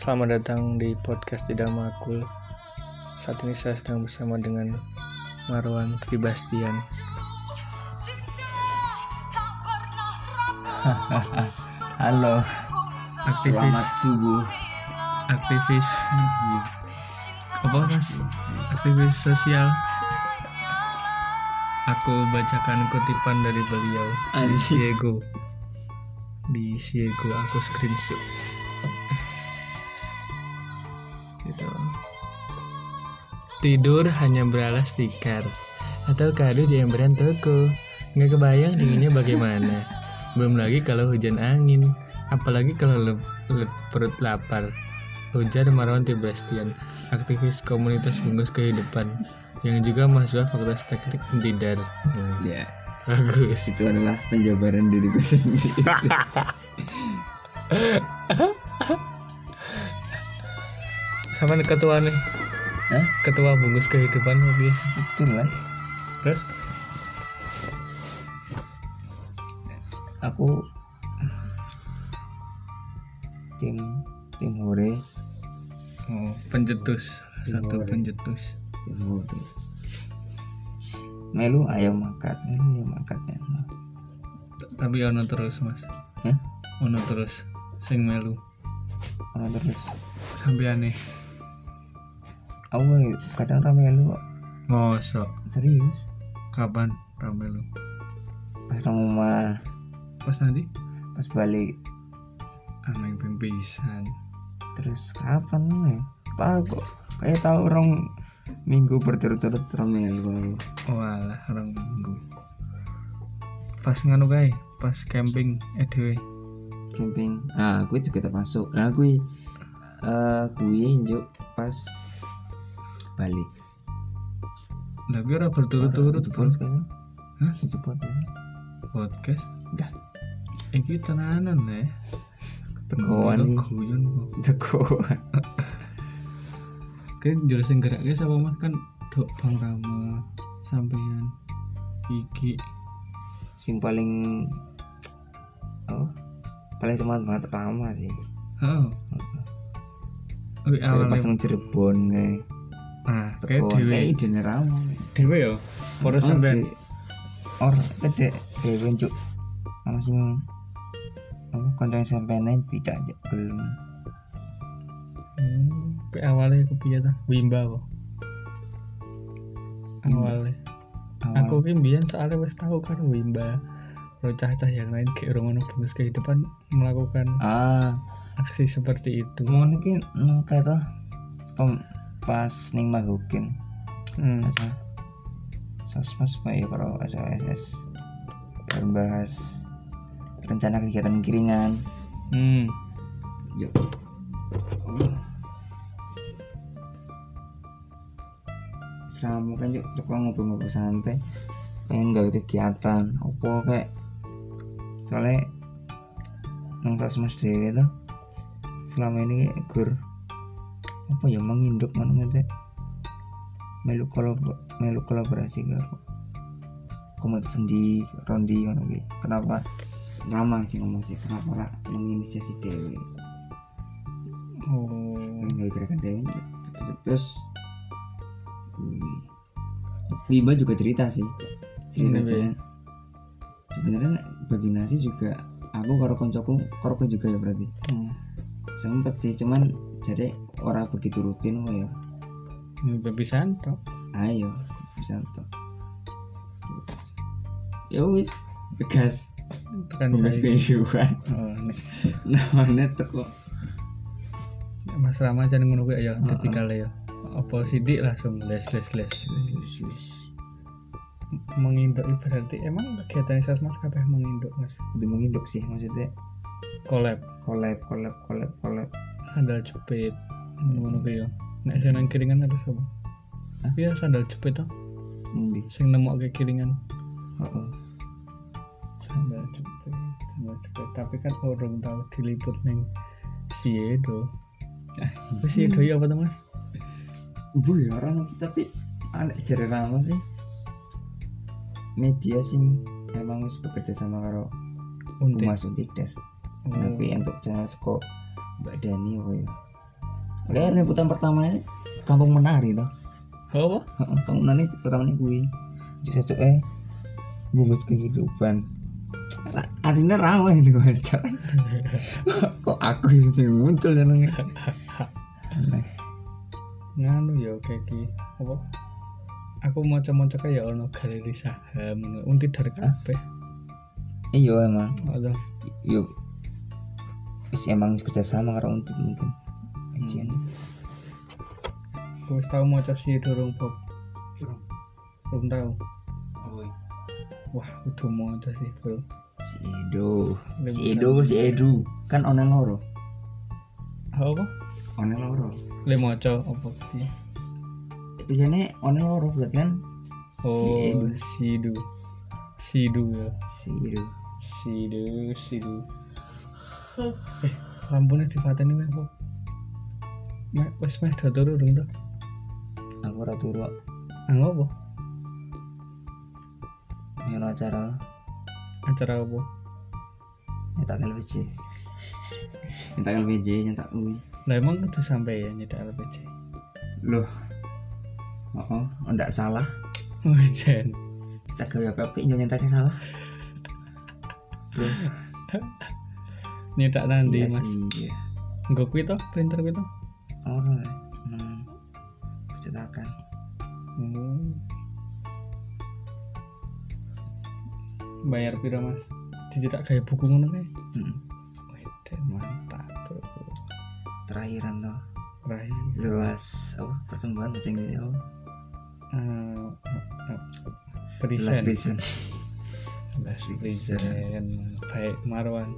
Selamat datang di podcast Tidak Makul. Saat ini saya sedang bersama dengan Marwan Tribastian. Halo, Aktivis, selamat subuh. aktivis apa mas? Aktivis sosial. Aku bacakan kutipan dari beliau di. Siego. Di Siego aku screenshot. Tidur hanya beralas tikar atau kado di emperan toko. Nggak kebayang dinginnya bagaimana. Belum lagi kalau hujan angin, apalagi kalau le- le- perut lapar. Ujar Marwan Tibastian, aktivis komunitas bungkus kehidupan, yang juga mahasiswa Fakultas Teknik Tidar. Hmm, Ya, Bagus. itu adalah penjabaran diriku sendiri. Sama ketua nih, Hah? ketua bungkus kehidupan biasa. Itulah. Terus Aku tim tim hore, oh, pencetus, satu Boleh. pencetus. tim hore. Melu ayo makan, melu ayo makan ya. Tapi ono terus mas, Hah? ono terus. Sing melu Ono terus. sampai aneh. Aku kadang rame melu kok. Mosok serius. kapan ramelu? Pas nang rumah, Pas nanti pas balik aneh pimpisan. terus kapan ya? Tahu kok. Kayak tahu orang minggu berturut-turut rame melu. Walah orang minggu. Pas nganu kae, pas camping edw. camping nah gue juga termasuk nah gue eh gue njuk pas balik Lagi ora berturut-turut podcast kan Hah? itu podcast podcast. Dah. Iki tenanan ya. nih Guyon kok. tegoan Kan jelas yang geraknya sama mas? Kan dok Bang Rama sampean iki. Sing paling oh paling semangat banget pertama sih. Oh kayak pas nang Cirebon kayak nah kayak dewe kayak ide nerama dewe yo poros sampean? Or tede dewe njuk ana sing apa konceng sampean nanti cak belum hmm, pe awalnya aku piye ta? Wimba Wimba. awalnya. Awal. Aku ki mbiyen soalnya wis tahu kan Wimba. Cah-cah yang lain kayak orang ono bungkus kehidupan melakukan ah. aksi seperti itu. Mau nih hmm, kayak tuh pem- pas ning mahukin hmm. masa sosmas ya kalau SOSS bahas rencana kegiatan kiringan Hmm. yuk selama kan yuk tuh ngobrol-ngobrol santai? Pengen gawe kegiatan. Apa kayak soalnya nang sosmas dewe tuh selama ini gur apa ya menginduk mana ngerti? Melu kolab melu kolaborasi karo komunitas sendi rondi ngono kuwi. Kenapa lama sih ngomong sih? Kenapa lah menginisiasi dewe oh. Gawe gerakan dewe terus, kuwi. Bima juga cerita sih. Cerita kan? Sebenarnya bagi nasi juga aku karo koncoku karo juga ya berarti. Hmm. sempet sih cuman jadi orang begitu rutin kok ya. Ini perpisahan toh ayo bisa tuh ya wis gas. Tekan saya. kehidupan oh, nek namanya teko Mas Rama jangan ngono kuwi ya tipikal ya apa sidik langsung les les les. Menginduk berarti emang kegiatan sasmas kabeh menginduk mas? Itu menginduk sih maksudnya? Collab. Collab collab collab collab. Sandal jepit ngono kuwi ya nek saya nang kiringan ada apa Hah? iya sandal jepit toh Ndi? sing nemu ke kiringan Heeh. sandal jepit sandal jepit tapi kan orang tahu diliput ning Siedo. Wis Siedo ya apa tuh mas? Bu ya orang tapi aneh jare rama sih. Media sing emang wis bekerja sama karo Untit Humas Untidar Oh, tapi untuk channel seko Mbak Dani apa ya kayak liputan pertama kampung menari toh. Apa Heeh, kampung menari pertama nih gue jadi satu eh bungkus kehidupan. Artinya ramah itu aja kok aku yang muncul ya nang? Aneh. Nganu ya kayak ki apa? Aku mau coba kayak ono galeri saham unti dari kabeh. Iya emang. Ada. yuk emang wis kerja sama karo untuk mungkin Ajian. aku wis tau maca si durung Bob belum. Tahu. Wah udah maca sih bro. Si Edo. Si Edo si Edu. Kan onen loro. Apa onen loro. Le maca apa ki biasanya onen loro berarti kan? Si oh Edu. Sidu sidu ya. Si Edu. Sidu sidu eh lampunya dipateni meh Bob Wis meh do turu dong tuh aku ora turu ah apa yang acara acara apa? Nyetak LPG nyetak LPG nyetak UI lah emang kudu sampai ya nyedak LPG loh. Oh, oh ndak salah. Wajan kita gawe apa apa nyetaknya salah. Bro nyedak nanti mas. Enggak kuwi toh, printer kuwi toh. Oh no hmm. cetakan Hmm. Bayar piro mas? Dicetak kayak buku ngono kae. hmm. Wajan mantap bro. terakhiran tuh Rai. luas apa persembahan macam ini oh Eh, eh, Last Present. Vision Last present. Baik Marwan.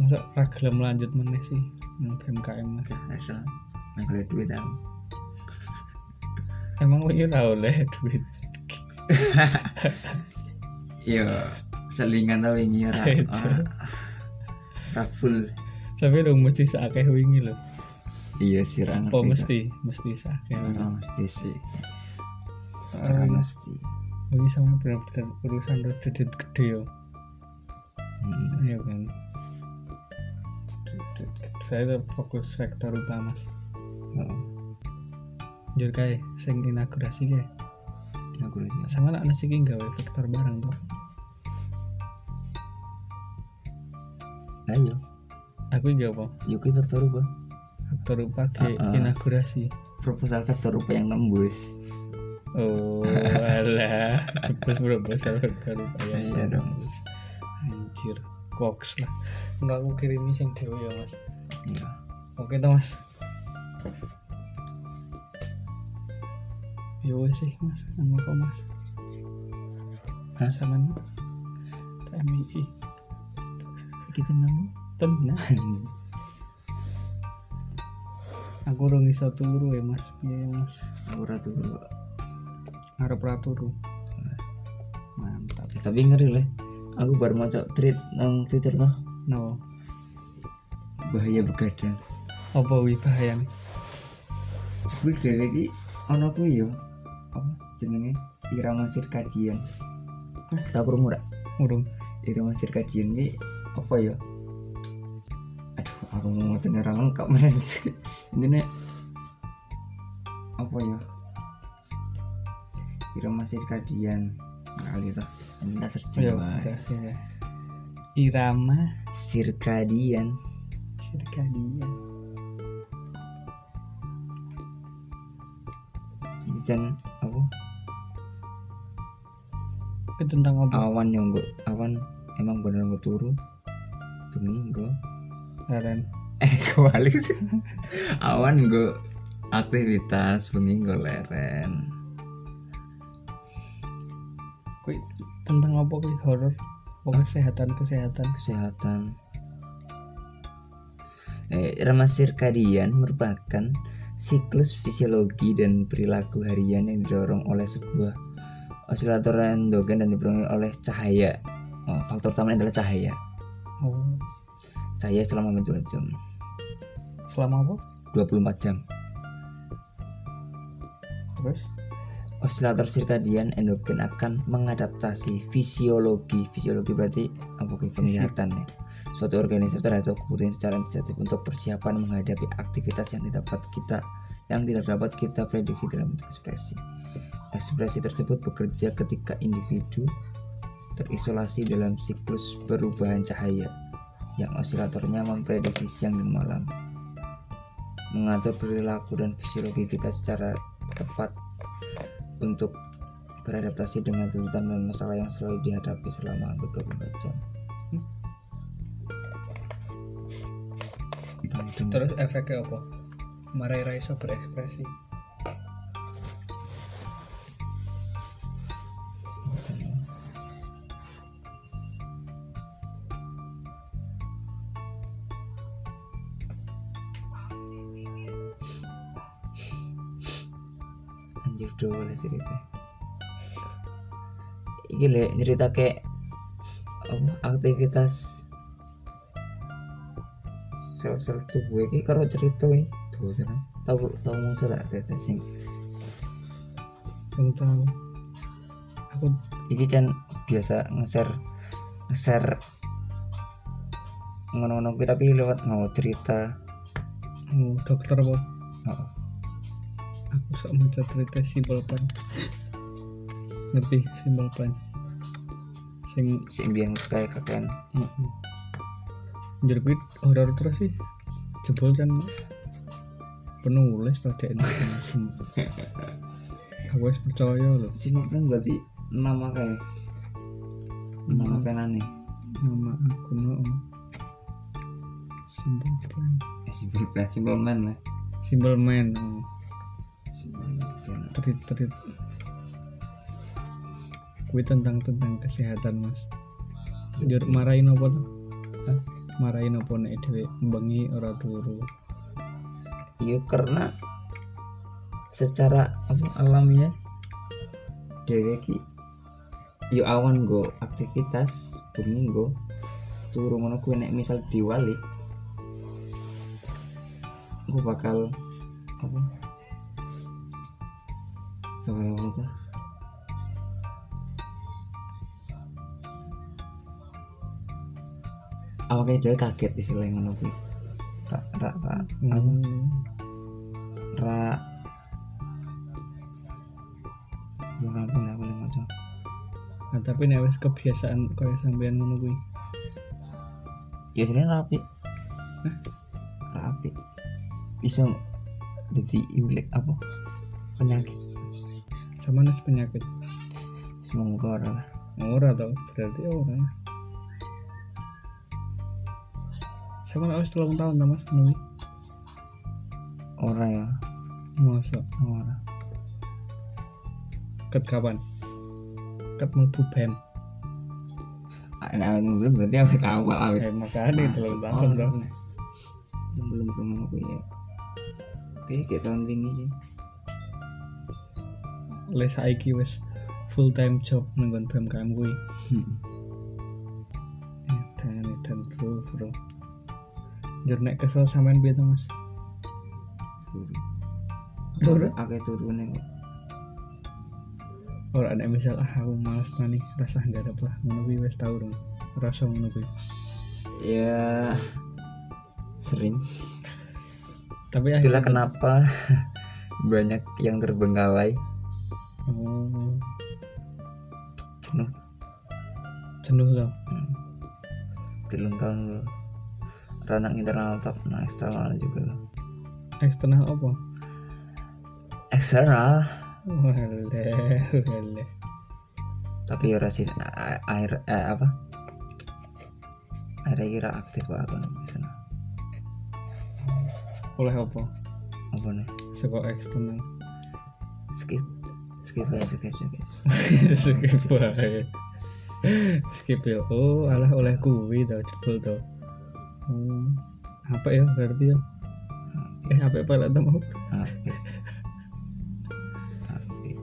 Masa ra gelem lanjut meneh sih nang BMKM mas. ada main boleh duit tau Emang kowe ora oleh duit. iya selingan tau ini ora ora- ora full Tapi dong mesti sakeh wingi lho. iya sih ra Oh ngerti mesti, mesti sakeh. mesti sih Eh, ora mesti Ini sama benar-benar urusan duit gede ya. Hmm. Iya kan. Saya tuh fokus sektor utama mas. Oh, Jur kae sing inaugurasi kae. inaugurasi Sama anak nasi ki gawe vektor barang tuh. ayo Aku iki apa? yuk kita vektor apa Vektor rupa ke Ah, ah. inaugurasi. proposal vektor apa yang tembus Oh, alah, cepet proposal vektor rupa ya. Iya dong. Anjir, koks lah. Enggak aku kirimi sing dewe ya, Mas. Iya Oke toh, Mas. Yo wes sih, Mas. Anu kok, Mas? Hah? Saman PMI. kita nemu Tenang. Aku urung iso turu ya, Mas. Piye ya, Mas? aku ora turu ra turu. Mantap. Eh, tapi ngeri lah aku baru mau cok tweet nang twitter tuh No. Bahaya begadang. Apa wi bahaya nih? sebelum dari ini ono ku yo. Apa jenenge? Irama sirkadian tak kurung ora? Urung. irama sirkadian ini apa ya aduh aku mau ngomong ora lengkap ini apa ya irama sirkadian kali tuh ini tak searching Ya, wae. udah, ya. Irama sirkadian sirkadian. itu jan apa Itu tentang apa? awan yang gue awan emang bener gue turu bengi gue Karen. eh kebalik sih awan gue aktivitas bengi gue leren Kui tentang apa kui horor? Oh, kesehatan kesehatan. kesehatan eh, irama sirkadian merupakan siklus fisiologi dan perilaku harian yang didorong oleh sebuah osilator endogen dan dipengaruhi oleh cahaya. Oh, faktor utamanya adalah cahaya. Oh, cahaya selama 24 jam. Selama apa? 24 jam. Terus? osilator sirkadian endogen akan mengadaptasi fisiologi. Fisiologi berarti apa penglihatan ya suatu organisasi terhadap kebutuhan secara inisiatif untuk persiapan menghadapi aktivitas yang tidak dapat kita yang tidak dapat kita prediksi dalam bentuk ekspresi. Ekspresi tersebut bekerja ketika individu terisolasi dalam siklus perubahan cahaya yang osilatornya memprediksi siang dan malam mengatur perilaku dan fisiologi kita secara tepat untuk beradaptasi dengan tuntutan dan masalah yang selalu dihadapi selama hampir 24 jam. Terus efeknya apa? Marai raiso berekspresi. Anjir doang cerita iki le cerita kayak apa? Aktivitas sel-sel tubuh iki karo cerita iki. Tuh kan tahu tahu mau cerita sing. Belum tahu. Aku iki kan biasa nge-share nge-share ngono-ngono tapi lewat mau cerita. Oh, dokter apa? Oh, aku sok maca cerita simple plan ngerti simple plan sing sing biyen kayak kakean Heeh. Anjir kuwi horor terus sih. Jebol kan penulis rada mesem. Aku wis percaya lho sinopren berarti nama kayak nama penane nama akun no. Simple plan. eh, simpel plan simpel man lah Simple man. Oh. Treat treat. Kuwi tentang tentang kesehatan mas. Jur marahin apa tuh? Hah? Marahin apa nek dhewe bengi ora turu. Iya karena secara apa alamiah dewe ki yo awan go aktivitas bengi go turu ngono kuwi nek misal diwali gue bakal apa bakal apa tuh awalnya dia kaget istilahnya ngono kuwi ra ra ra apa? Hmm. ra belum rampung lah boleh ngocok Nah, tapi nek wis kebiasaan kaya sampean ngono kuwi. ya sebenarnya rapi Hah? rapi bisa jadi imlek apa penyakit Sama nes penyakit. semoga orang lah Ora tau, berarti ora. Sama nek wis 3 tahun ta Mas ngono kuwi. orang ya Masa orang ket kapan? Ket mlebu BEM. nah belum berarti awet awal awet Eh makane 3 tahun dong. Belum belum aku ya Oke, kayak tahun ini sih Le saiki wis full time job nang nggon BMKM kuwi. Edan edan bro bro. Jur nek kesel sampean piye to Mas? Turu Turu? Akeh turune kok Ora nek misal ah aku males tani rasa garap lah ngono kuwi wis tau dong. Rasa ngono kuwi. Ya Sering Tapi Itulah kenapa Banyak yang terbengkalai Oh, Jenuh jenuh hmm. Telung tahun lo Ranang internal top Nah eksternal juga lo Eksternal apa? Eksternal Wale, wale. Tapi ya rasin air eh, apa air kira aktif kok aku nih sana Oleh apa? apa nih Seko eksternal. skip skip aja skip skip Skip wae. Skip ya. Oh, alah oleh kuwi to jebol to. Hmm. Apa ya berarti ya? Eh, apa apa lah mau? aktif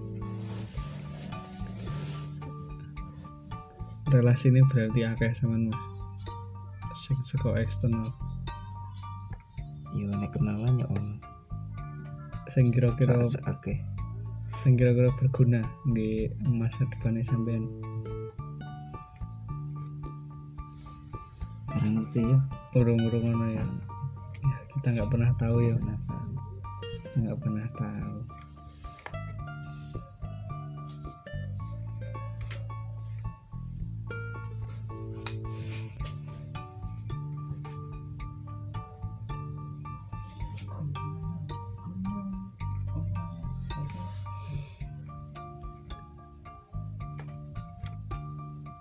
Relasi ini berarti akeh sama Mas. Sing seko eksternal. iya nek kenalan ya om Sing kira-kira oke sing kira-kira berguna nggih masa depannya sampean. Ngerti ya. Urung-urung ngono ya? Ya kita nggak pernah tahu ya. Tahu. Kita nggak pernah tahu.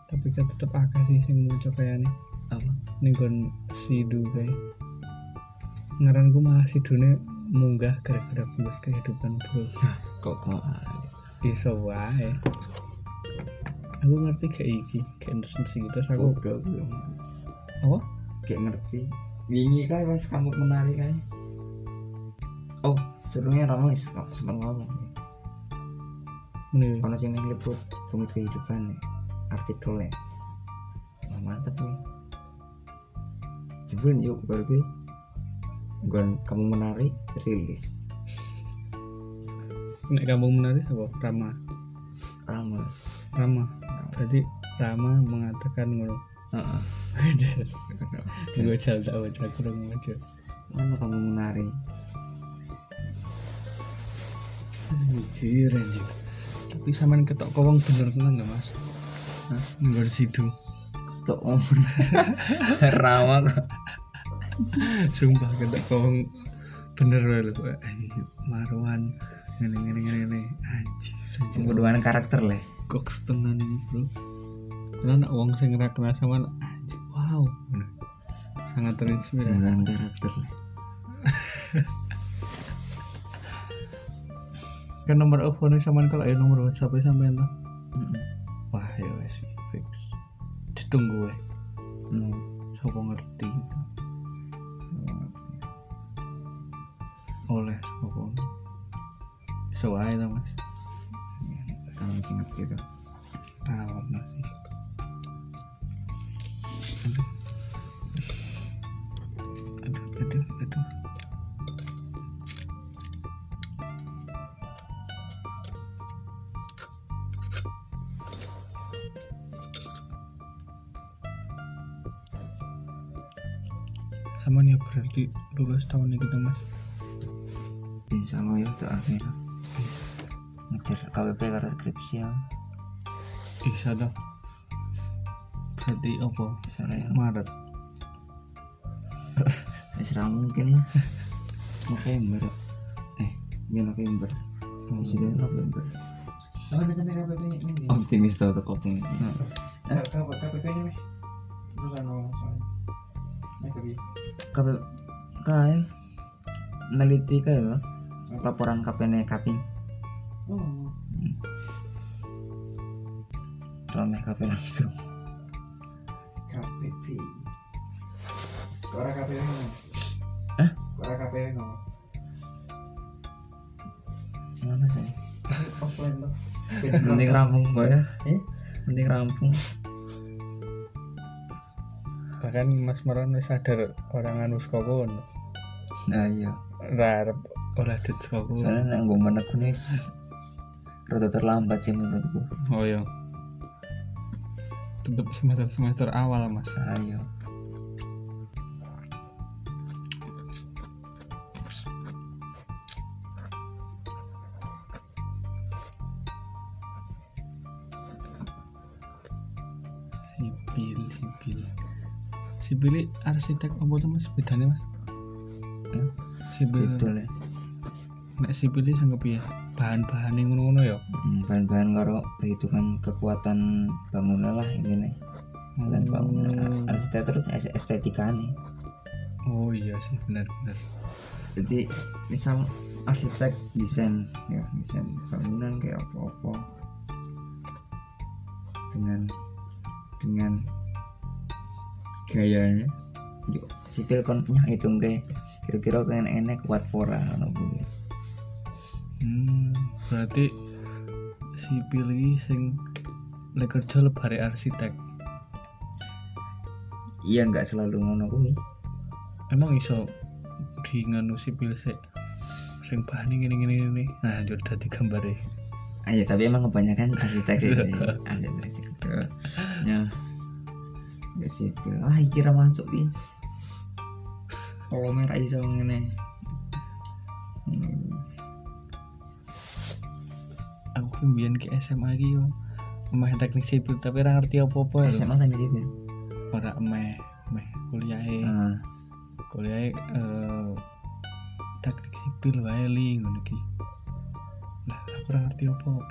Tapi kan tetep akeh sih sing muncul kayak nih apa ning kon sidu kae. Ngaran ku malah sidune munggah gara-gara bungkus kehidupan bro. Kok kok iso wae. Aku ngerti kayak iki kayak terus gitu terus aku ya. apa? Kayak ngerti. Wingi kan pas kamu menari kan oh serunya Rama is sempat ngomong. Menurut kalau sih liput bungkus kehidupan nih artikelnya Wah, mantep nih jebul yuk gue Gon, kamu menari rilis. Nek kamu menarik apa? Rama. Rama. Rama. Berarti Rama mengatakan ngono. Heeh. gue jal tak baca kurang aja mana kamu menari anjir anjir. Tapi sampean ketok kowong bener tenan gak mas. Hah? nggak sidu Tok om Rama. kok sumpah ketok kowong bener lho Eh, Marwan. Ngene ngene ngene ngene. Anjir. Pembunuhan karakter lah kok tenan ini bro? Karena anak wong sing ora kenal sama anjir. Wow. Sangat terinspirasi. Pembunuhan karakter lah kan nomor telepon sampean kalau ya nomor WhatsApp tuh Mm-mm. wah ya wes fix. Ditunggu ya Hmm. sapa ngerti oleh sapa so ae lah mas. Kamu masih ngerti tuh rawat masih aduh aduh aduh. Aduh sama nih berarti lulus tahun ini kita mas insya Allah ya tuh akhir. Ngejar KWP karena skripsi ya. Bisa dong. Berarti apa? Misalnya ya Maret. Isra mungkin lah. November. Eh ya November. November. Oh, ada kan KPP ini. optimis tau tuh optimis. Nah, Eh, KPP ini. Terus anu soalnya. Nah, tapi KP kae. Neliti loh laporan KPN kaping oh, ramai KP langsung KPP. Kok ora KPP? Hah? Kok ora KPP mana sih Offline tuh. mending rampung gue ya Eh? mending rampung bahkan Mas Maran wis sadar orang anu saka kono nah iya ora ora dit kono soalnya nek gue menekun nih rada terlambat sih menurutku. Oh iya. Tetep semester semester awal mas. Ayo sipil sipil. Sipil ini arsitek apa tuh mas? Bedanya mas? Ya, sipil itu lah nek sipil sanggup ya bahan-bahan yang ngono-ngono ya? Hmm, bahan-bahan karo perhitungan kekuatan bangunan lah ini nih dan bangunan arsitektur es- estetika nih oh iya sih benar-benar jadi misal arsitek desain ya desain bangunan kayak apa-apa. Dengan dengan gayanya. Yuk sipil kon punya hitung kayak kira-kira pengen enek kuat pora ngono. Hmm, berarti sipil ini sing lek kerja lebare arsitek. Iya nggak selalu ngono kuwi. Emang iso di nganu sipil sik? Sing bahan ini ini ini nah jauh tadi gambarnya aja tapi emang kebanyakan arsitek sih. Arsitek sih ya teknik sipil ah iki ra masuk ki kalau merah iso ngene mbiyen ke SMA iki yo emeh teknik sipil tapi ora ngerti apa-apa ya. SMA teknik sipil? Ora emeh emeh kuliahe. Ah kuliahe eh, teknik sipil wae li ngono ki. Lah aku ora ngerti apa-apa.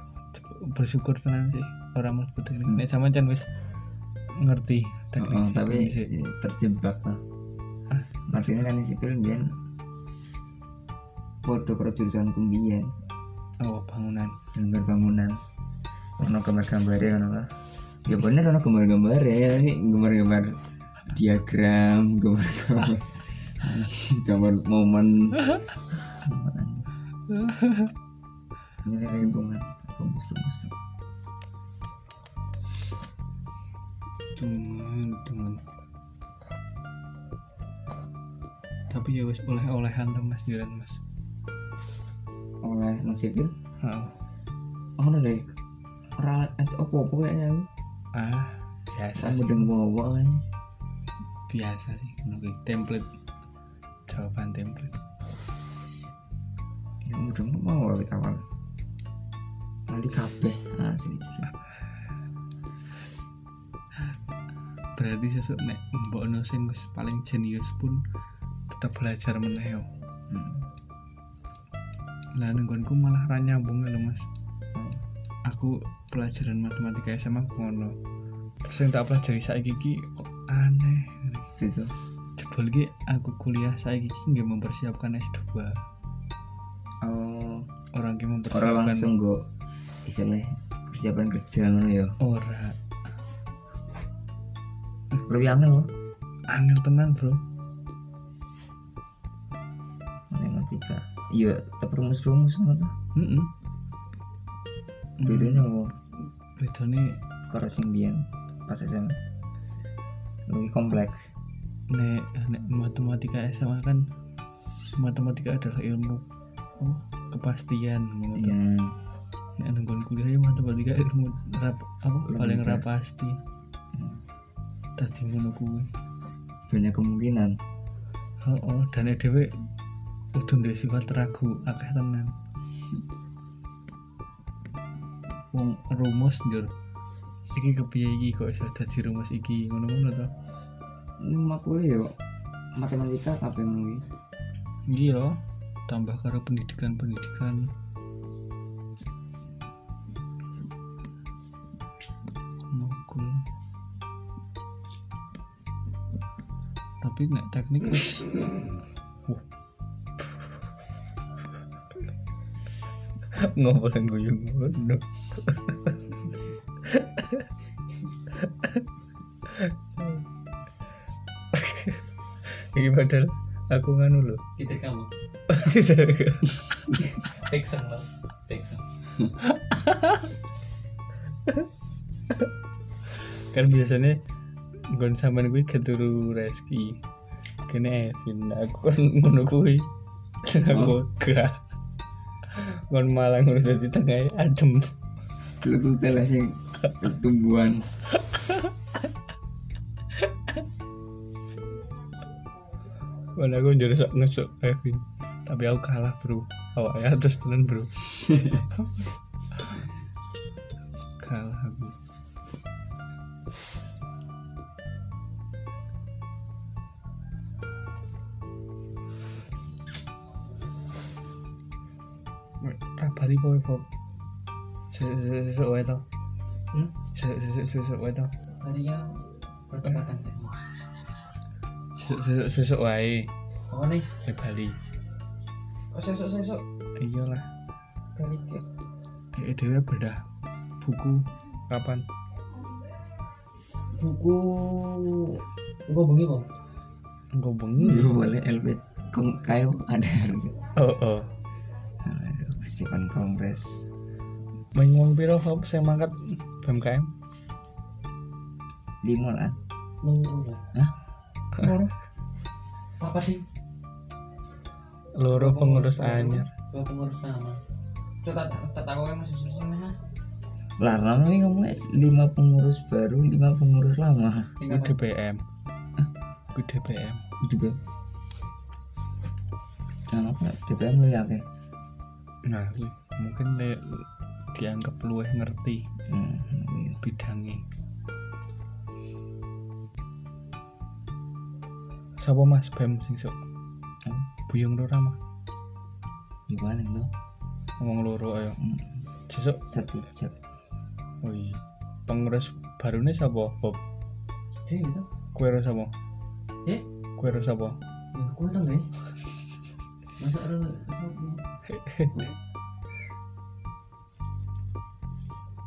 Bersyukur tenan sih ora mlebu teknik. Nek sampean can wis ngerti teknik Oh, sipil tapi sih. terjebak lah. Ah. Martini teknik sipil biyen podo karo jurusan kumbiyen oh bangunan. Gambar bangunan. Ono gambar-gambar ya ono lah. Ya bener ono gambar-gambar ya. Ini gambar-gambar diagram gambar-gambar gambar momen. Ini hitungan. Rumus-rumus. Teman teman tapi ya wis oleh-olehan tuh mas juran mas oleh nang sipil. Oh. ono deh. Ora atau apa-apa kayaknya aku. Ah biasa sih. dengan bawa kayaknya. Biasa sih ngono kuwi. template jawaban template. Ya udah mau awet awal? Nanti kabeh. Asli jadi berarti sesuk nek mbokno sing wis paling jenius pun tetap belajar meneh. Lah nenggonku malah ra nyambung lho mas. Aku pelajaran matematika SMA ngono. Terus yang tak pelajari saiki ki kok aneh gitu. Jebol ki aku kuliah saiki ki nggak mempersiapkan S2 oh. Orang ki orang mempersiapkan langsung go istilahnya persiapan kerja ngono ya? Ora. Lebih angel loh angel tenan bro iya tak rumus-rumus ngono tuh Heeh. bedanya apa? Bedane karo sing biyen pas SMA lebih kompleks. Nek nek matematika SMA kan matematika adalah ilmu oh kepastian ngono iya. Nek nenggon kuliah ya matematika ilmu rap, apa Ilmu paling ra dasar. pasti tadi ngono kuwi. Banyak kemungkinan. Oh, oh dan dhewe kudu duwe sifat ragu akeh tenan. Wong rumus njur. Iki kepiye iki kok iso dadi rumus iki? Ngono-ngono to. Ini makulnya yo matematika apa yang ngono iki? iya tambah karo pendidikan-pendidikan. Tapi nek teknik Wah. Ngobrol yang guyung ngono Ini padahal aku nganu loh Kita kamu. Sisa Texan lah. Texan. kan biasanya gon sampean kuwi keturu Reski kene Evin aku kan ngono kuwi aku gak gon malah ngono dadi tengah adem. Lu tuh sing pertumbuhan. Gon aku jadi sok ngesuk Evin tapi aku kalah bro. Awalnya terus tenan bro Rabali boy pop. Sesuk wae to. Hmm? Sesuk sesuk wae to. Tadinya pertempatan Sesuk sesuk wae Apa nih? di Bali. Kok sesok sesok Iyalah. kali ke Eh dhewe bedah buku kapan? buku buku bengi bang. Engko bengi. Lu boleh LP Kong kayu ada Oh oh. Persiapan kongres wong piro Fab sing mangkat BMKM? lima lah Loro lah. Hah? Loro. Apa sih? Loro pengurus anyar. Dua pengurus sama. Coba tak tahu yang masih sesungguhnya. lah lama ini ngomongnya lima pengurus baru lima pengurus lama Ku DPM juga nah apa DPM lu ya nah kuwi mungkin le dianggap luwih ngerti hmm, iya. bidangnya Sapa Mas? Bem sing sok. Hmm. Buyung loro mah di paling tuh ngomong loro ayo. Hmm. sesuk satu jam oh iya. Pengurus baru nih sapa Bob? Dia gitu. kue sapa? Eh? kue ro sapa? Ya. Masa ada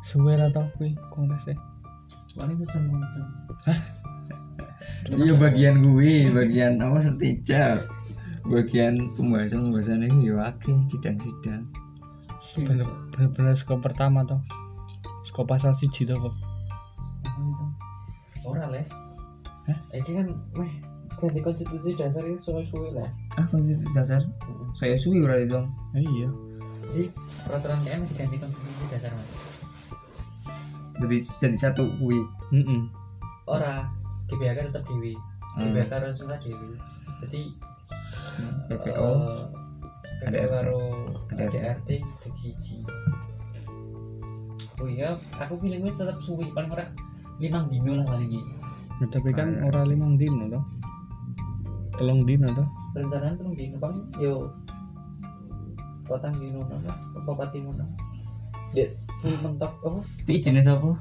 suwe ra tau kuwi kongres e paling itu jam jam. iya bagian gue bagian apa setijab bagian pembahasan pembahasan ini ya akeh sidang sidang bener bener, bener skop pertama toh skop pasal siji toh itu? Ora leh. Hah? Ini kan meh ganti konstitusi dasar itu suwe-suwe lah. ah konstitusi dasar saya suwi berarti dong Eh, iya Jadi peraturan KM diganti konstitusi dasar mas. jadi jadi satu gue Heeh. Ora GBHK tetap dewi. Hmm. GBHK harus susah dewi. Jadi PPO eh, ADRT. PPO karo ADRT. ADRT jadi siji. Oh iya, aku feeling wis tetap suwi paling ora limang dino lah paling. Ya, tapi kan ora limang dino toh telung dino toh Perencanaan terus dino paling yo. Potang dino apa apa pati dino. Dek full mentok apa? Tapi jenis apa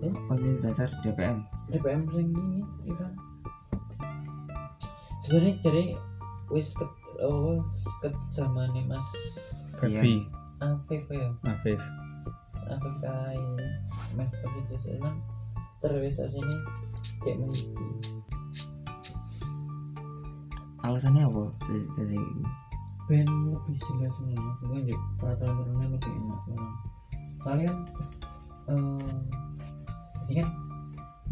Hmm? konstitusi dasar DPM DPM sing ini iya. Kan. Sebenarnya jadi wis ke apa ke zamane Mas. Baby Afif ya. Afif. Afif kai meh konstitusi enam terus sini kayak meniki. Alasannya apa dari, dari ben lebih jelas semua. Pokoknya juga peraturan peraturannya lebih enak orang. Kalian eh jadi kan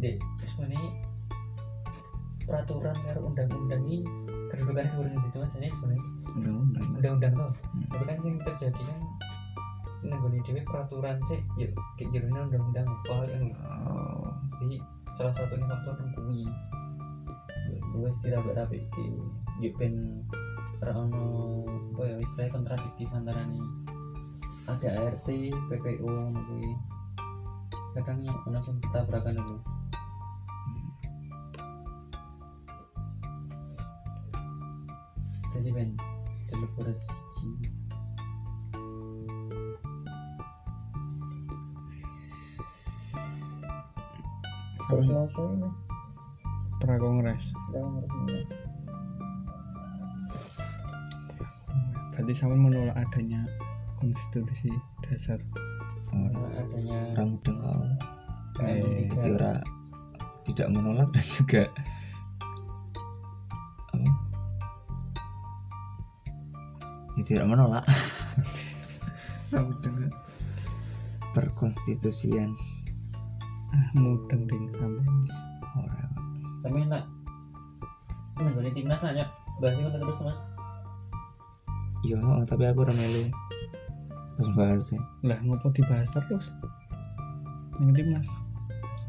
dek sebenarnya peraturan karo undang-undang ini kedudukannya kurang gitu mas ini sebenarnya undang-undang. undang-undang tuh. Hmm. tapi kan yang terjadi kan nenggoni dewe peraturan sih yuk kayak jadinya undang-undang kalau yang oh. Jadi salah satunya faktor kuwi gue tidak berapa ke yuk ben ono apa ya istilahnya kontradiktif antara nih ada ART ngono kuwi kadang yang ono sing tabrakan itu. Jadi ben deliberate siji sama Selasa ini pra kongres? Ngerti berarti sama menolak adanya konstitusi dasar Karena adanya orang mudeng kau Eh, tidak menolak dan juga apa? Ya, tidak menolak. Kau. perkonstitusian. Ah mudeng ding sampai orang sampe nak nenggone timnas aja bahasnya kan terus mas. Yo tapi aku udah melu terus bahasnya lah ngopo dibahas terus? Yang timnas.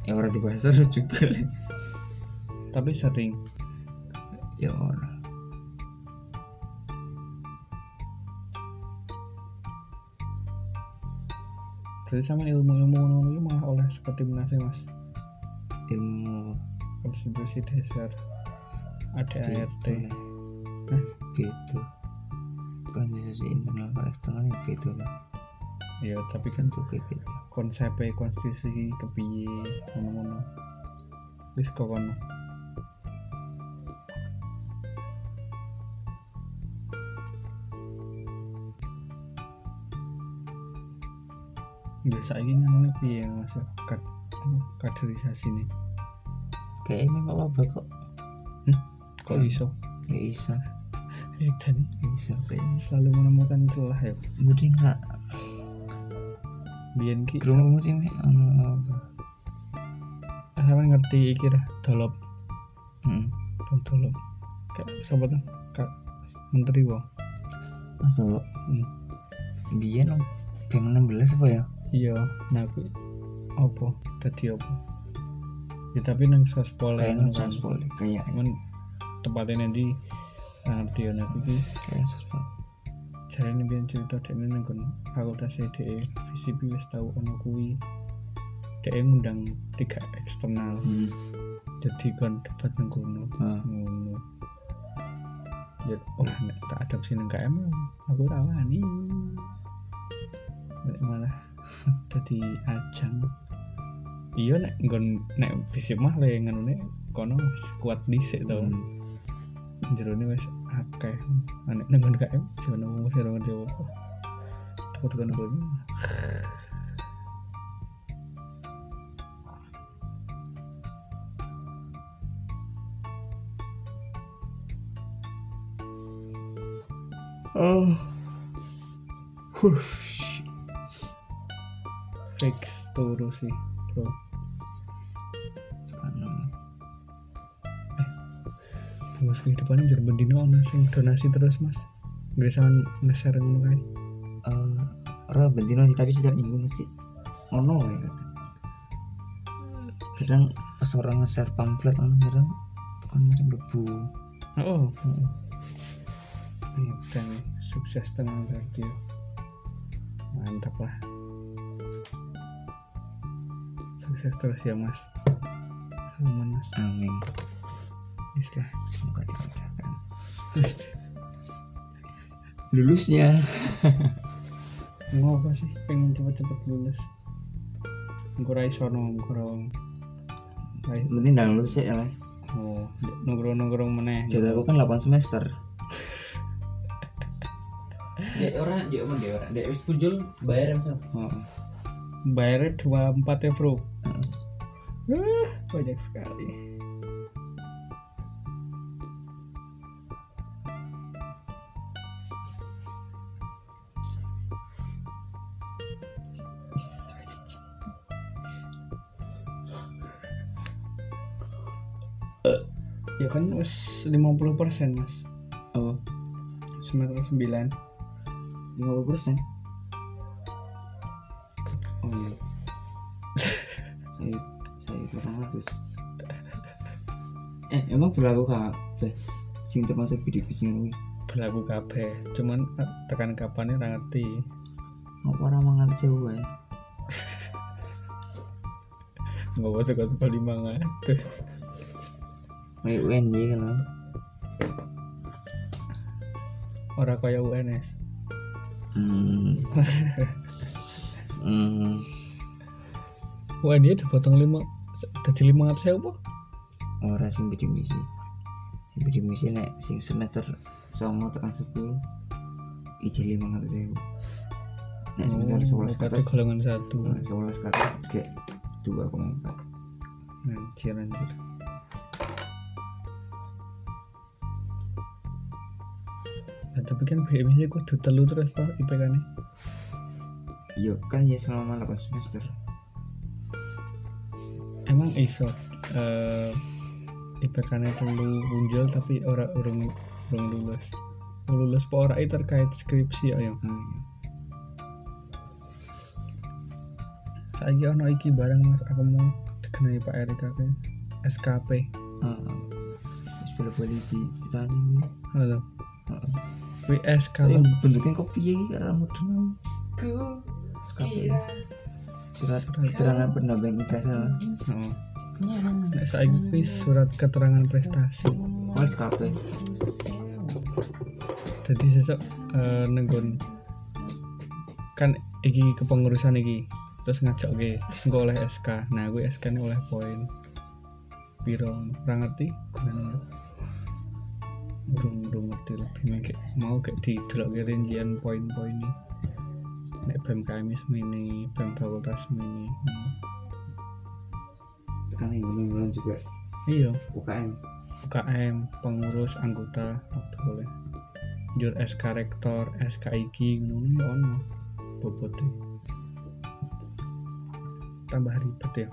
Ya orang dibahas terus juga. Tapi sering. Ya orang. Berarti sama ilmu ilmu ngono malah oleh seperti timnas mas. Ilmu konstitusi dasar. Ada ART Gitu, Le. Hah? gitu. Konstitusi internal kalau eksternal ya gitu lah. Ya tapi kan juga gitu. konsepnya konstitusi kepiye ngono-ngono. Wis kok kono biasa ini namanya piye mas? Kaderisasi nih kayak memang apa kok. Kok Ya. iso? Ya bisa ya tadi bisa kayak selalu menemukan celah ya. Mungkin nggak biyen ki kerungu sih mek anu apa? Sama ngerti iki dah dolop. Hmm. dolop. Kayak siapa tuh? Kak menteri wong mas dulu Hmm. biar dong PM 16 apa ya? Iya nah kuwi apa? Tadi apa ya tapi nang sospol kayak ngono nang kan. sospol kayak cuman tempatnya nanti ya nanti iki. Kayak sospol jarane biyen cerita dekne nang kon fakultas DE FISIP wis tau ono kuwi. DE ngundang tiga eksternal. Hmm. jadi kon debat nang kono. Ngono. Ya oh nek tak adopsi nang KM aku ora wani. Nek malah dadi ajang iya nek nggon nek fisik mah le nganune kono kuat dhisik to. Hmm. jerone wis akeh. Nek nang nggon KM jono wong sing ora Jawa takut kono kono oh fix turu sih bro. Sekarang Mas kehidupan jadi bendino ono sing donasi terus mas. Sama nge-share ngono kae eh ora bentino sih tapi setiap minggu mesti ono ya. Kadang. pas orang nge-share pamflet ono kadang kan macam lebu Oh Iya. Dan sukses tenang berarti ya. Mantap lah Sukses terus ya mas. Salaman mas. Amin. Islah semoga dimudahkan lulusnya. Mau apa sih? Pengen cepet-cepet lulus Engko ra iso nongkrong Ra iso- penting dah lulus ya lah Oh nongkrong-nongkrong meneh jadi aku kan 8 semester. Dek ora, dek apa dek ora? Dek wis punjul bayar misal. oh. Bayarnya 24 ya bro Ah, Banyak sekali. Ya kan wis 50% mas. Oh Semester 9 50 persen. Oh iya emang berlaku kak Beh, sing termasuk video sing ini Berlaku kabeh Cuman tekan kapan ora ngerti. Apa orang mangan sewa ya Nggak usah kata lima ngatus kayak UNY kan lo Ora kaya UNS hmm. Hmm. Wah dia dipotong lima Jadi lima ngatus apa? Ora sing bidik misi sing bidik misi nek sing semester songo tekan sepuluh ijin lima ratus ribu nek semester sebelas ke atas golongan satu. nah, sebelas ke atas kayak dua koma empat. Anjir anjir. Nah, tapi kan BMI kudu telu terus toh IPK nya iya kan ya selama 8 semester. Emang iso eh IPK nya telu punjul tapi ora urung urung lulus lulus apa ora itu terkait skripsi ayo. Iya. saiki ono iki barang mas. Aku mau dikenai Pak Erik aku SKP ah ah. Terus boleh boleh di ditanya ini halo. Ah, WS kalau bentuknya kopi ya mudeng Ku SKP surat Surat. keterangan pendamping ijazah oh. Nek saiki kuwi surat keterangan prestasi. Oh SKP jadi sesuk eh, nenggon. Kan iki kepengurusan iki terus ngajak ke terus engko oleh SK nah gue SK ini oleh poin. Piro ora ngerti? Gunanya urung urung ngerti lebih mengke mau kayak di delok rincian poin-poin ini. Nek BMKM semini BEM fakultas kan yang bulan juga. Iya. UKM UKM pengurus anggota apa boleh. Jur SK rektor SK iki ngono ya ono. Bobote. Tambah ribet ya.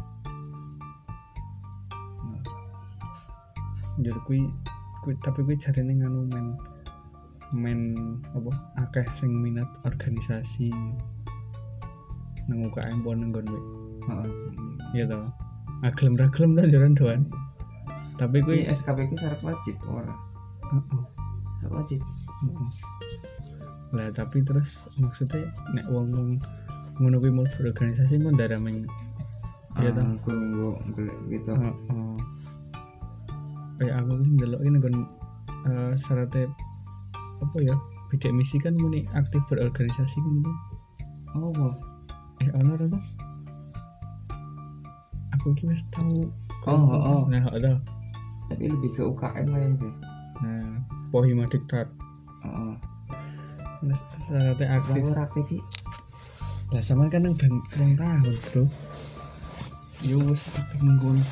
Nah. jur kui kui tapi kui jarene nganu men men apa akeh sing minat organisasi. Nang UKM pon nang kono Heeh. ya toh ah gelem ra gelem ta jaran doan tapi kuwi SKP ku syarat wajib ora? Heeh. Syarat wajib. Lah tapi terus maksudnya nek wong wong ngono kuwi mau berorganisasi mau darah meng. Ah, guru golek gitu. Heeh. kayak aku ini ndelok ini kan eh, syaratnya apa ya bidik misi kan muni aktif berorganisasi kan tuh Oh, apa? eh ono ora ki wis tau Oh, oh, oh. nah ada Tapi lebih ke UKM lah itu. nah pohima diktat Heeh. Nah, syaratnya aktif Aku aktif lah sama kan nang bang rong tahun bro yo wis aktif mengkono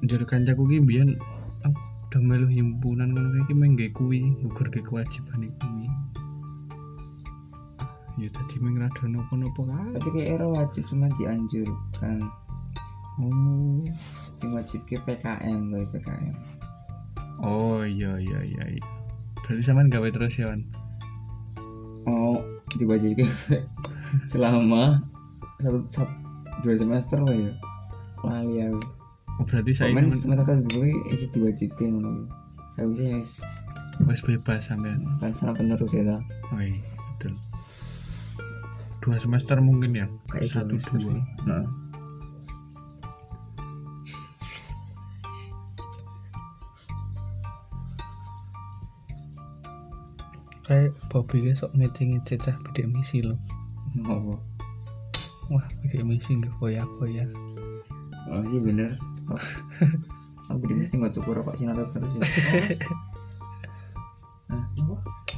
jare kancaku ki biyen aku udah melu himpunan ngono kayak main gak kuwi gugur ke kewajiban kuwi ya tadi main rada nopo-nopo kan Tapi kayak era wajib cuma dianjurkan. Oh Sing wajib ke PKM loh PKM. oh iya iya iya iya berarti sampean gawe terus ya Wan Oh, diwajibkan selama satu, satu dua semester lah ya. Lali aku. oh berarti saya Komen ini semester dua isi diwajibkan ngono. kuwi. Seharusnya wis wis bebas sampean kan sana penerus ya ta. oh iya betul dua semester mungkin ya Kayak satu dua. Nah. Kayak Bobby kayak sok ngece-ngece cah bidik misi lo Apa? wah bidik misi nggak koya-koya Oh sih bener. Oh. Aku di sini nggak tukur rokok sinatron terus ya.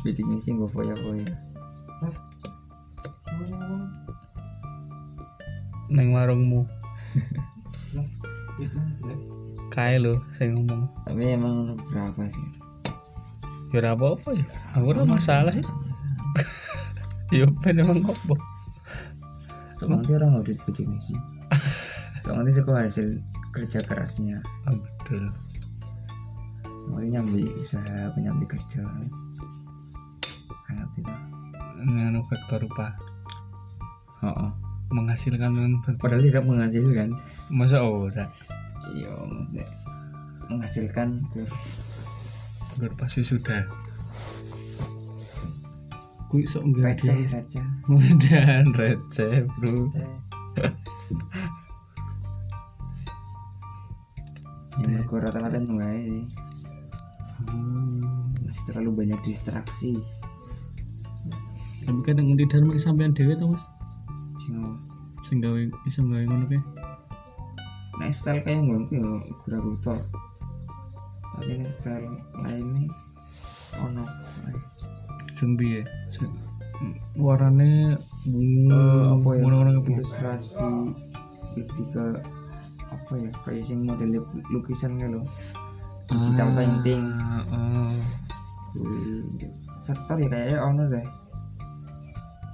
Bidik misi nggak foya foya. neng warungmu kae lo saya ngomong Tapi emang berapa sih? Ya ora apa-apa ya aku ora masalah ya ya ben emang apa Soalnya orang audit bidik misi. Soalnya sekolah hasil kerja kerasnya. ah, betul Soalnya nyambi usaha penyambi kerja. Kayak itu. nganu vektor rupa Oh, menghasilkan dengan ber- Padahal tidak menghasilkan. masa ora Iya, menghasilkan ke Gur pas sudah kuwi sok enggak receh dia receh. dan receh bro Ya, mergo rata-rata wae sih. Hmm. Masih terlalu banyak distraksi. tapi kadang di dalam sampean dewe to mas Sing sing gawe iso gawe ngono kae Nah, style kayak ngono ku yo Naruto. Tapi nek style lainnya ono. sing piye Sing- warnane bungu Eh, apa ya? kepiye Ilustrasi lebih ke apa ya? Kayak sing model lukisan gitu loh. Digital painting. Ah, ah. Vektor ya kayaknya ono deh.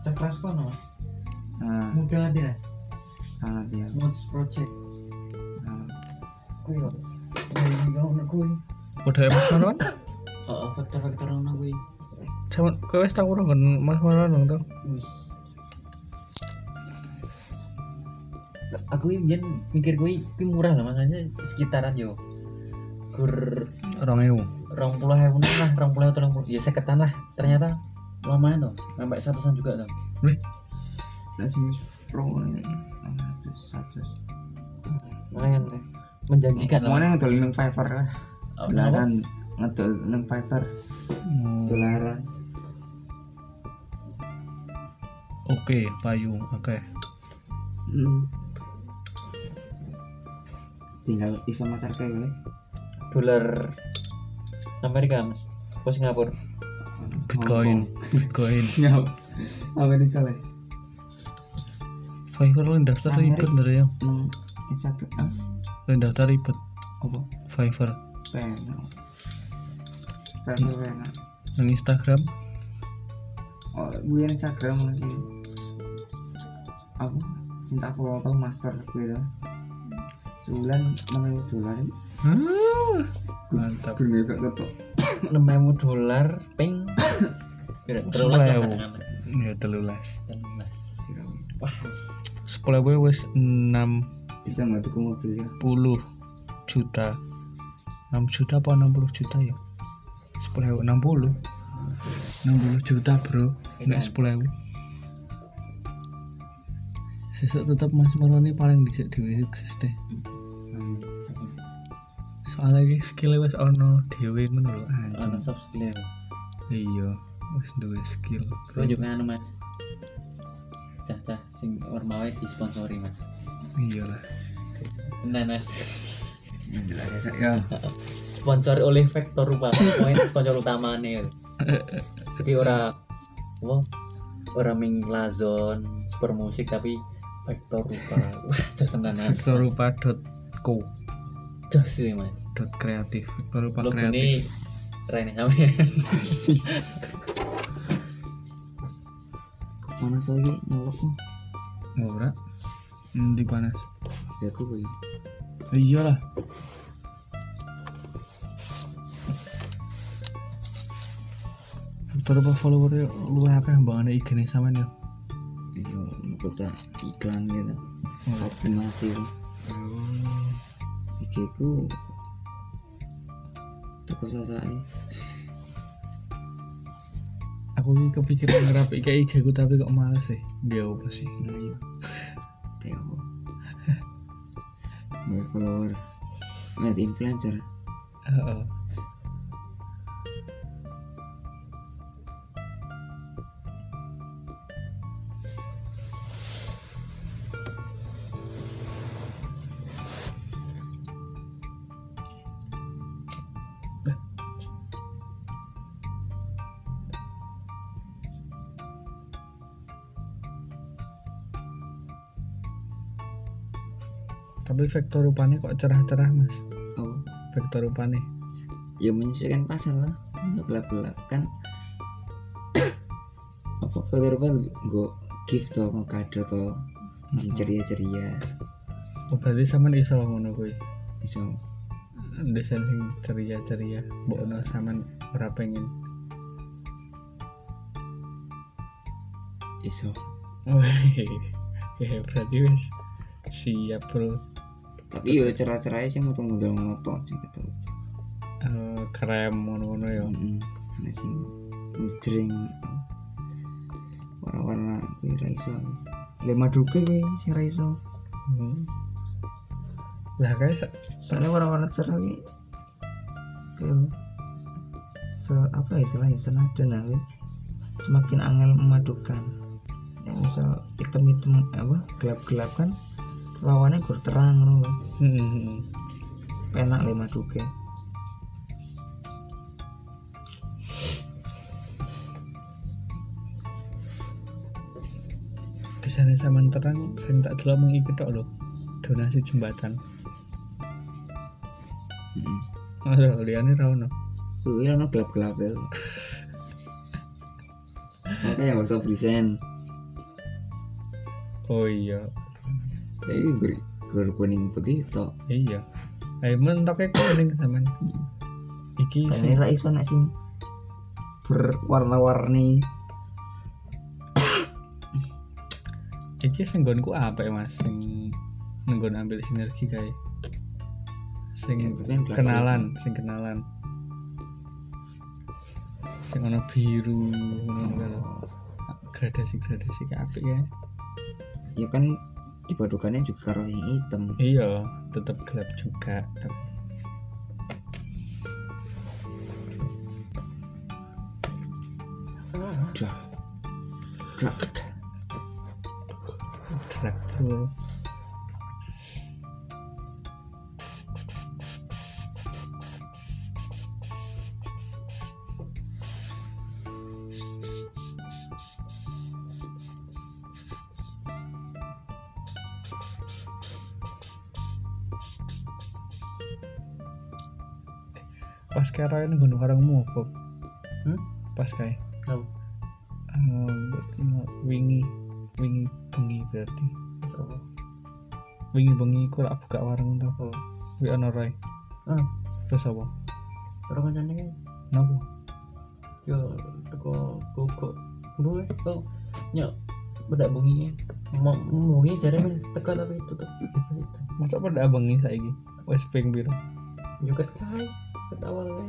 Cakras kono. Nah, Mudah nanti lah. nah dia. Mods project. Nah, Kuwi kok. Ini kau nak kuwi. Udah ya Mas Marwan? Oh, faktor-faktor ono kuwi. Sama kowe wis tau ora kan Mas Marwan dong tuh. Wis. Aku ini mikir gue kuwi murah lah makanya sekitaran yo. Gur 2000. rong puluh ewu lah, rong puluh atau puluh ya seketan lah. Ternyata lumayan tuh, sampai satusan juga tuh. nah sing pro ini. Satu satu. Lumayan deh. Menjanjikan lah. Mana ngedol nang Fiverr lah. Oh? Dolaran ngedol nang Fiverr. Hmm. Dolaran. Oke, payung. Oke. Hmm. Tinggal iso masak kayak gue. Dolar Amerika mas. Ke Singapura. Bitcoin. Bitcoin. Ya. Amerika lah. Fiverr lo daftar ribet dari ya. Instagram ah, Lo daftar ribet. apa? Fiverr. Yang Instagram Oh, gue yang Instagram lagi. Apa? Cinta foto master gue lah. Sebulan mana dolar? mantap. Gue gak ketok. Ewu dolar ping. Terlalu. Ya telulas. Telulas. Kira wah wis. sepuluh wis enam bisa nggak tuh mobil ya puluh juta 6 juta apa 60 juta ya? 10 60 60 juta bro. Nek 10 sesuk tetep mas Maroni paling dhisik dhewe sukses deh. Soalnya iki skill wis ono dhewe ngono lho ono soft skill ya? Iya wis duwe skill gue juga anu mas. Cah-cah sing ormawe disponsori mas. Iya lah nah mas jelas ya ya. Sponsor oleh Vektor Rupa pokoknya sponsor utamanya. Jadi ora wah ora ming lazon super musik tapi Vektor Rupa. Wah jos tenan Victor Rupa dot co. Jos sih mas. Dot kreatif Victor Rupa lo kreatif. ini Rene sampean panas lagi nyolok. Mah ora. Di panas? Ya aku boy iyalah Victor Rupa followernya lu akeh mbangane IG-ne sampean ya? Iya kota iklan gitu. Optimasi. IG ku toko sasai aku iki kepikiran ngerapi kayak IG ku tapi kok males sih. Dia apa sih nah iya. Kayak apa follower. Net influencer. Tapi vektor rupanya kok cerah-cerah mas? Oh. Vektor rupanya ya menyesuaikan pasar lah. Nggak gelap-gelap kan apa kalau apa gue gift nggak kado toh Mhm. ceria-ceria. Oh, berarti sampean iso ngono kuwi? Bisa desain sing ceria-ceria mbok ono sampean ora pengen. Iso. Oh ya berarti wis siap bro tapi yo cerah-cerahnya sih mau modal monoton sih gitu Eh, krem ngono-ngono ya. Nah, sing ngejreng warna-warna kuwi ra iso lema duke kuwi sing ra iso Hmm. lah sa- soalnya warna-warna cerah kuwi kayak se apa ya istilahnya senadan lah kuwi. semakin angel memadukan ya, misal hitam-hitam apa gelap-gelap kan lawannya berterang ngono lho. Hmm. penak lema duke desain sampean terang sing tak iki tok lho donasi jembatan Heeh. Masa liane ra ono kuwi ana gelap-gelap ya makanya gak usah present oh iya jadi gur gur kuning putih tok iya ayo mentoknya kuning sampean iki kan sing ini ra iso nek sing berwarna-warni. Iki sing nggonku apa ya mas sing nggon ambil sinergi kae. Sing Ya, kenalan sing kenalan. Sing ono biru ngono kan gradasi gradasi kayak apik ya ya kan dipadukannya juga karo yang hitam. Iya tetap gelap juga bro pas kira ini gunung karangmu apa Hmm? pas kayak. Apa? Eh, wingi wingi bengi berarti. Apa? wingi bengi ku lak buka warung tuh Oh. wi ono roy. Ah. terus apa? Ora kancane nopo yo teko gogok. Bu kok nyok bedak bengi mau ngomongin jare teka tapi itu masa pada abangi saiki? Wes ping biru juga kai ket awal kae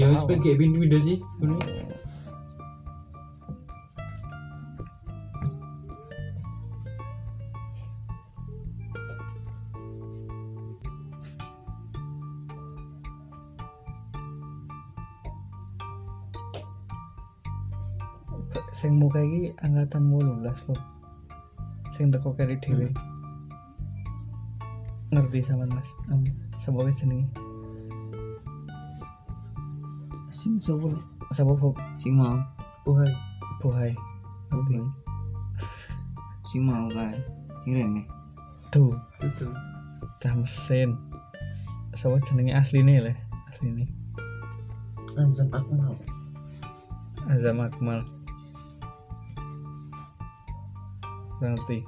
ya wis pengen kayak sih ini sing muka iki angkatan 18 kok. Sing teko keri dhewe ngerti sama mas. Hmm. sapa wis jenenge sing sapa sapa Bob? Sing mau. Bohai. Bohai. Ngerti? Sing mau kae. Sing rene. Tuh itu cah mesin. Sapa jenenge asline le? Asline. Azam Akmal. Azam Akmal. Ngerti.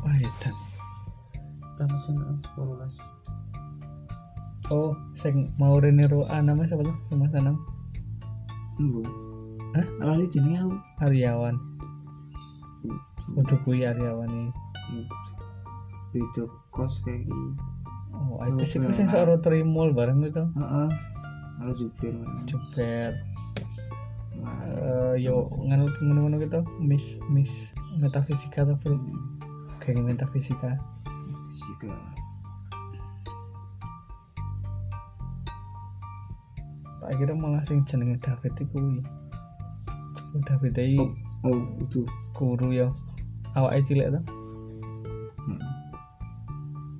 Wah edan. Tamsin Anspolas oh sing mau Rene Roa namanya siapa tuh mas Anam Engko. Hah? Lali jenenge aku. Aryawan untuk kui Aryawan ini Beda kos kayak gini. oh itu sih sing seorang trimol bareng gitu Heeh. Kalau jupir. jeber Wah, eh yo nganut ngono-ngono gitu miss miss metafisika atau bro geng metafisika fisika. Tak kira malah sing jenenge David iku kuwi. David iki. Oh, oh, itu. guru ya. Awake cilik to? Heeh.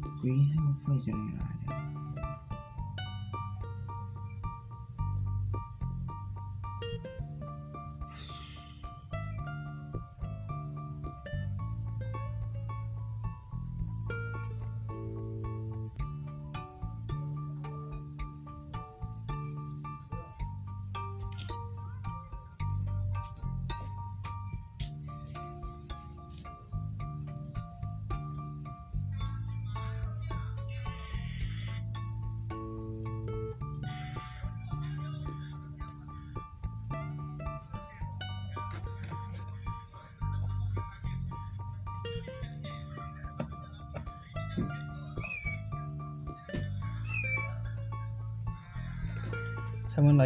Kuwi apa jenenge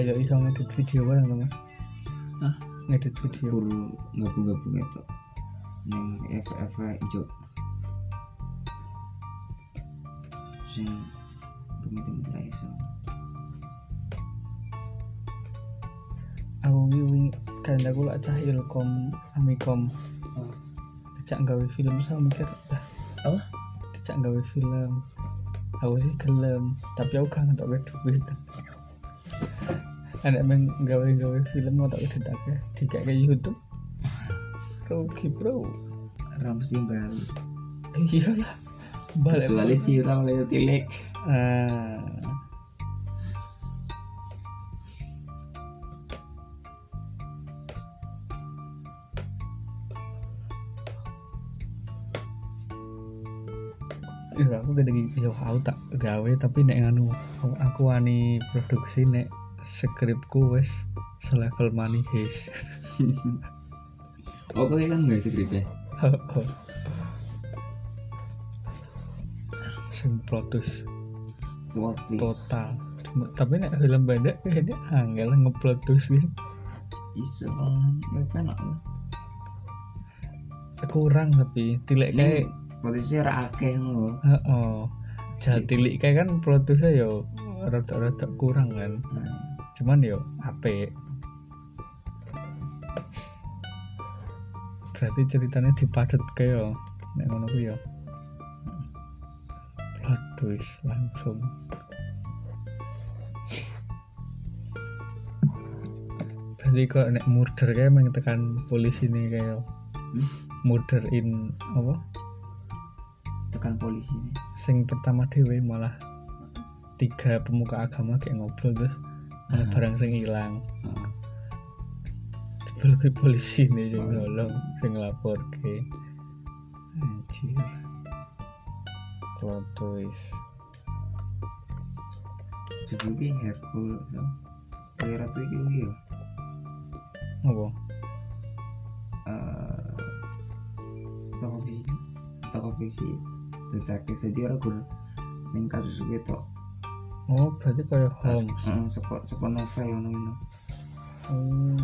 yo iso ngedit video bareng to Mas Hah? ngedit video Guru gabung-gabung itu. Neng FF ijo. Sing rumit-rumit ra iso. aku wingi kan aku lak cah ilkom amikom Oh. dijak gawe film sama mikir dah Apa? dijak gawe film aku sih gelem tapi aku gak ngetok duit anak main gawe gawe film mau tak edit akeh dikek ke YouTube. Rugi bro. Ora mesti bali. iyalah. Balik Kecuali viral lewat tilik. ah. Ya aku gede yo aku tak gawe tapi nek nganu aku- aku wani produksi nek skripku wis selevel money heist. Oh, kok kan nggak skrip ya? Sing produce total. Cuma- tapi nek film pendek kayaknya angel ngeproduce sih. Iso mereka lah. Kurang tapi tilek kayak potensi ora akeh ngono. Heeh. Jatilik kayak kan produsnya yo rada-rada kurang kan. Nah, Cuman yo apik. Berarti ceritanya dipadet yo. Nek ngono ku yo. Plot twist langsung. Berarti kok nek murder kayak emang tekan polisi nih kayak Hmm? murder in apa? tekan polisi nih. sing pertama dewe malah tiga pemuka agama kayak ngobrol terus malah barang sing hilang Heeh. jebol kuwi polisi nih sing nolong sing lapor ke anjir. Plot twist. Sebenarnya Hercule so. Kayak ratu iki kuwi yo. apa? Eh toko fiksi toko fiksi detektif. Jadi orang gur ning kasus gitu oh berarti kayak Holmes Heeh, saka saka novel ngono ngono oh.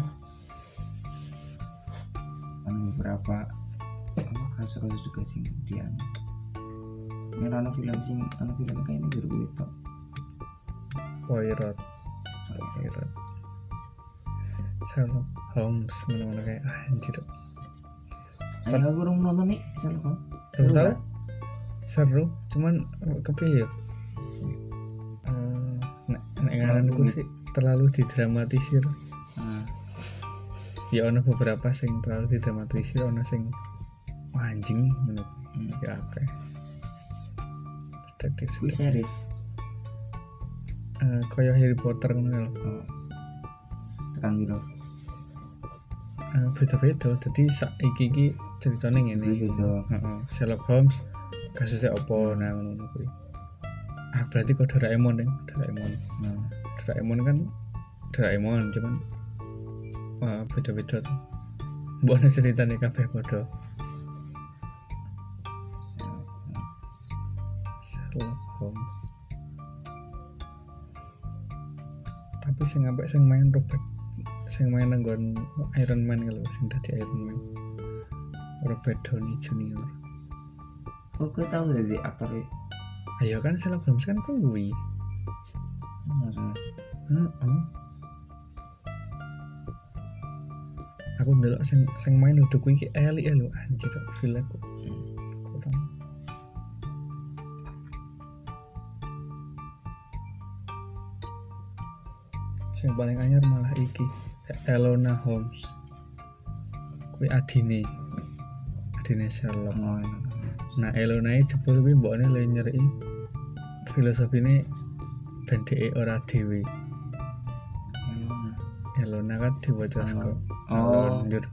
Anu beberapa apa kasus-kasus juga sing dia ini ana film sing ana film kayak ini juru itu. Poirot Poirot Sherlock Holmes mana-mana kayak ah, anjir. Ayo aku belum nonton nih Sherlock Holmes. Seru tahu. seru cuman kepiye? ya ngaranku sih terlalu didramatisir. Nah, ya ono beberapa sing terlalu didramatisir ono sing anjing menurut hmm. ya oke detektif Kuwi series. Eh, kaya Harry Potter ngono lho Oh. Tekan biro. Eh, beda-beda. Jadi saiki iki ceritane ngene. Beda. Heeh, Sherlock Holmes kasusnya opo nah ngono kuwi ah berarti kok Doraemon ya? Doraemon. Nah, Doraemon kan Doraemon cuman wah beda-beda tuh. Mbok ana ceritane kabeh padha. Sherlock Holmes. Tapi sing apik sing main Robert sing main nanggon Iron Man kalau sing dadi Iron Man. Robert Downey Jr. Oh, tahu dari aktor ya. Ayo kan Sherlock Holmes kan kuwi. Heeh. Aku ndelok sing sing main udah kuwi iki elik ya lho anjir feel aku kurang. Sing paling anyar malah iki Elona Holmes. Kuwi adine. Adine Sherlock. Oh, Nah, Elona iki jebul kuwi mbokne le nyeriki filosofine ben dhek ora dhewe. Elona kan diwaca saka Oh. Alone, Jur.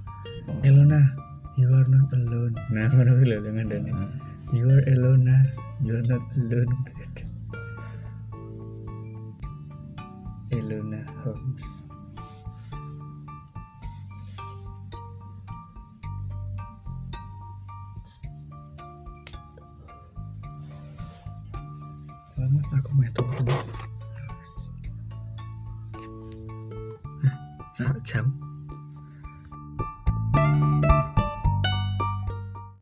Elona, you are not alone. Nah, ngono kuwi lho ngandani. You are Elona, you are not alone.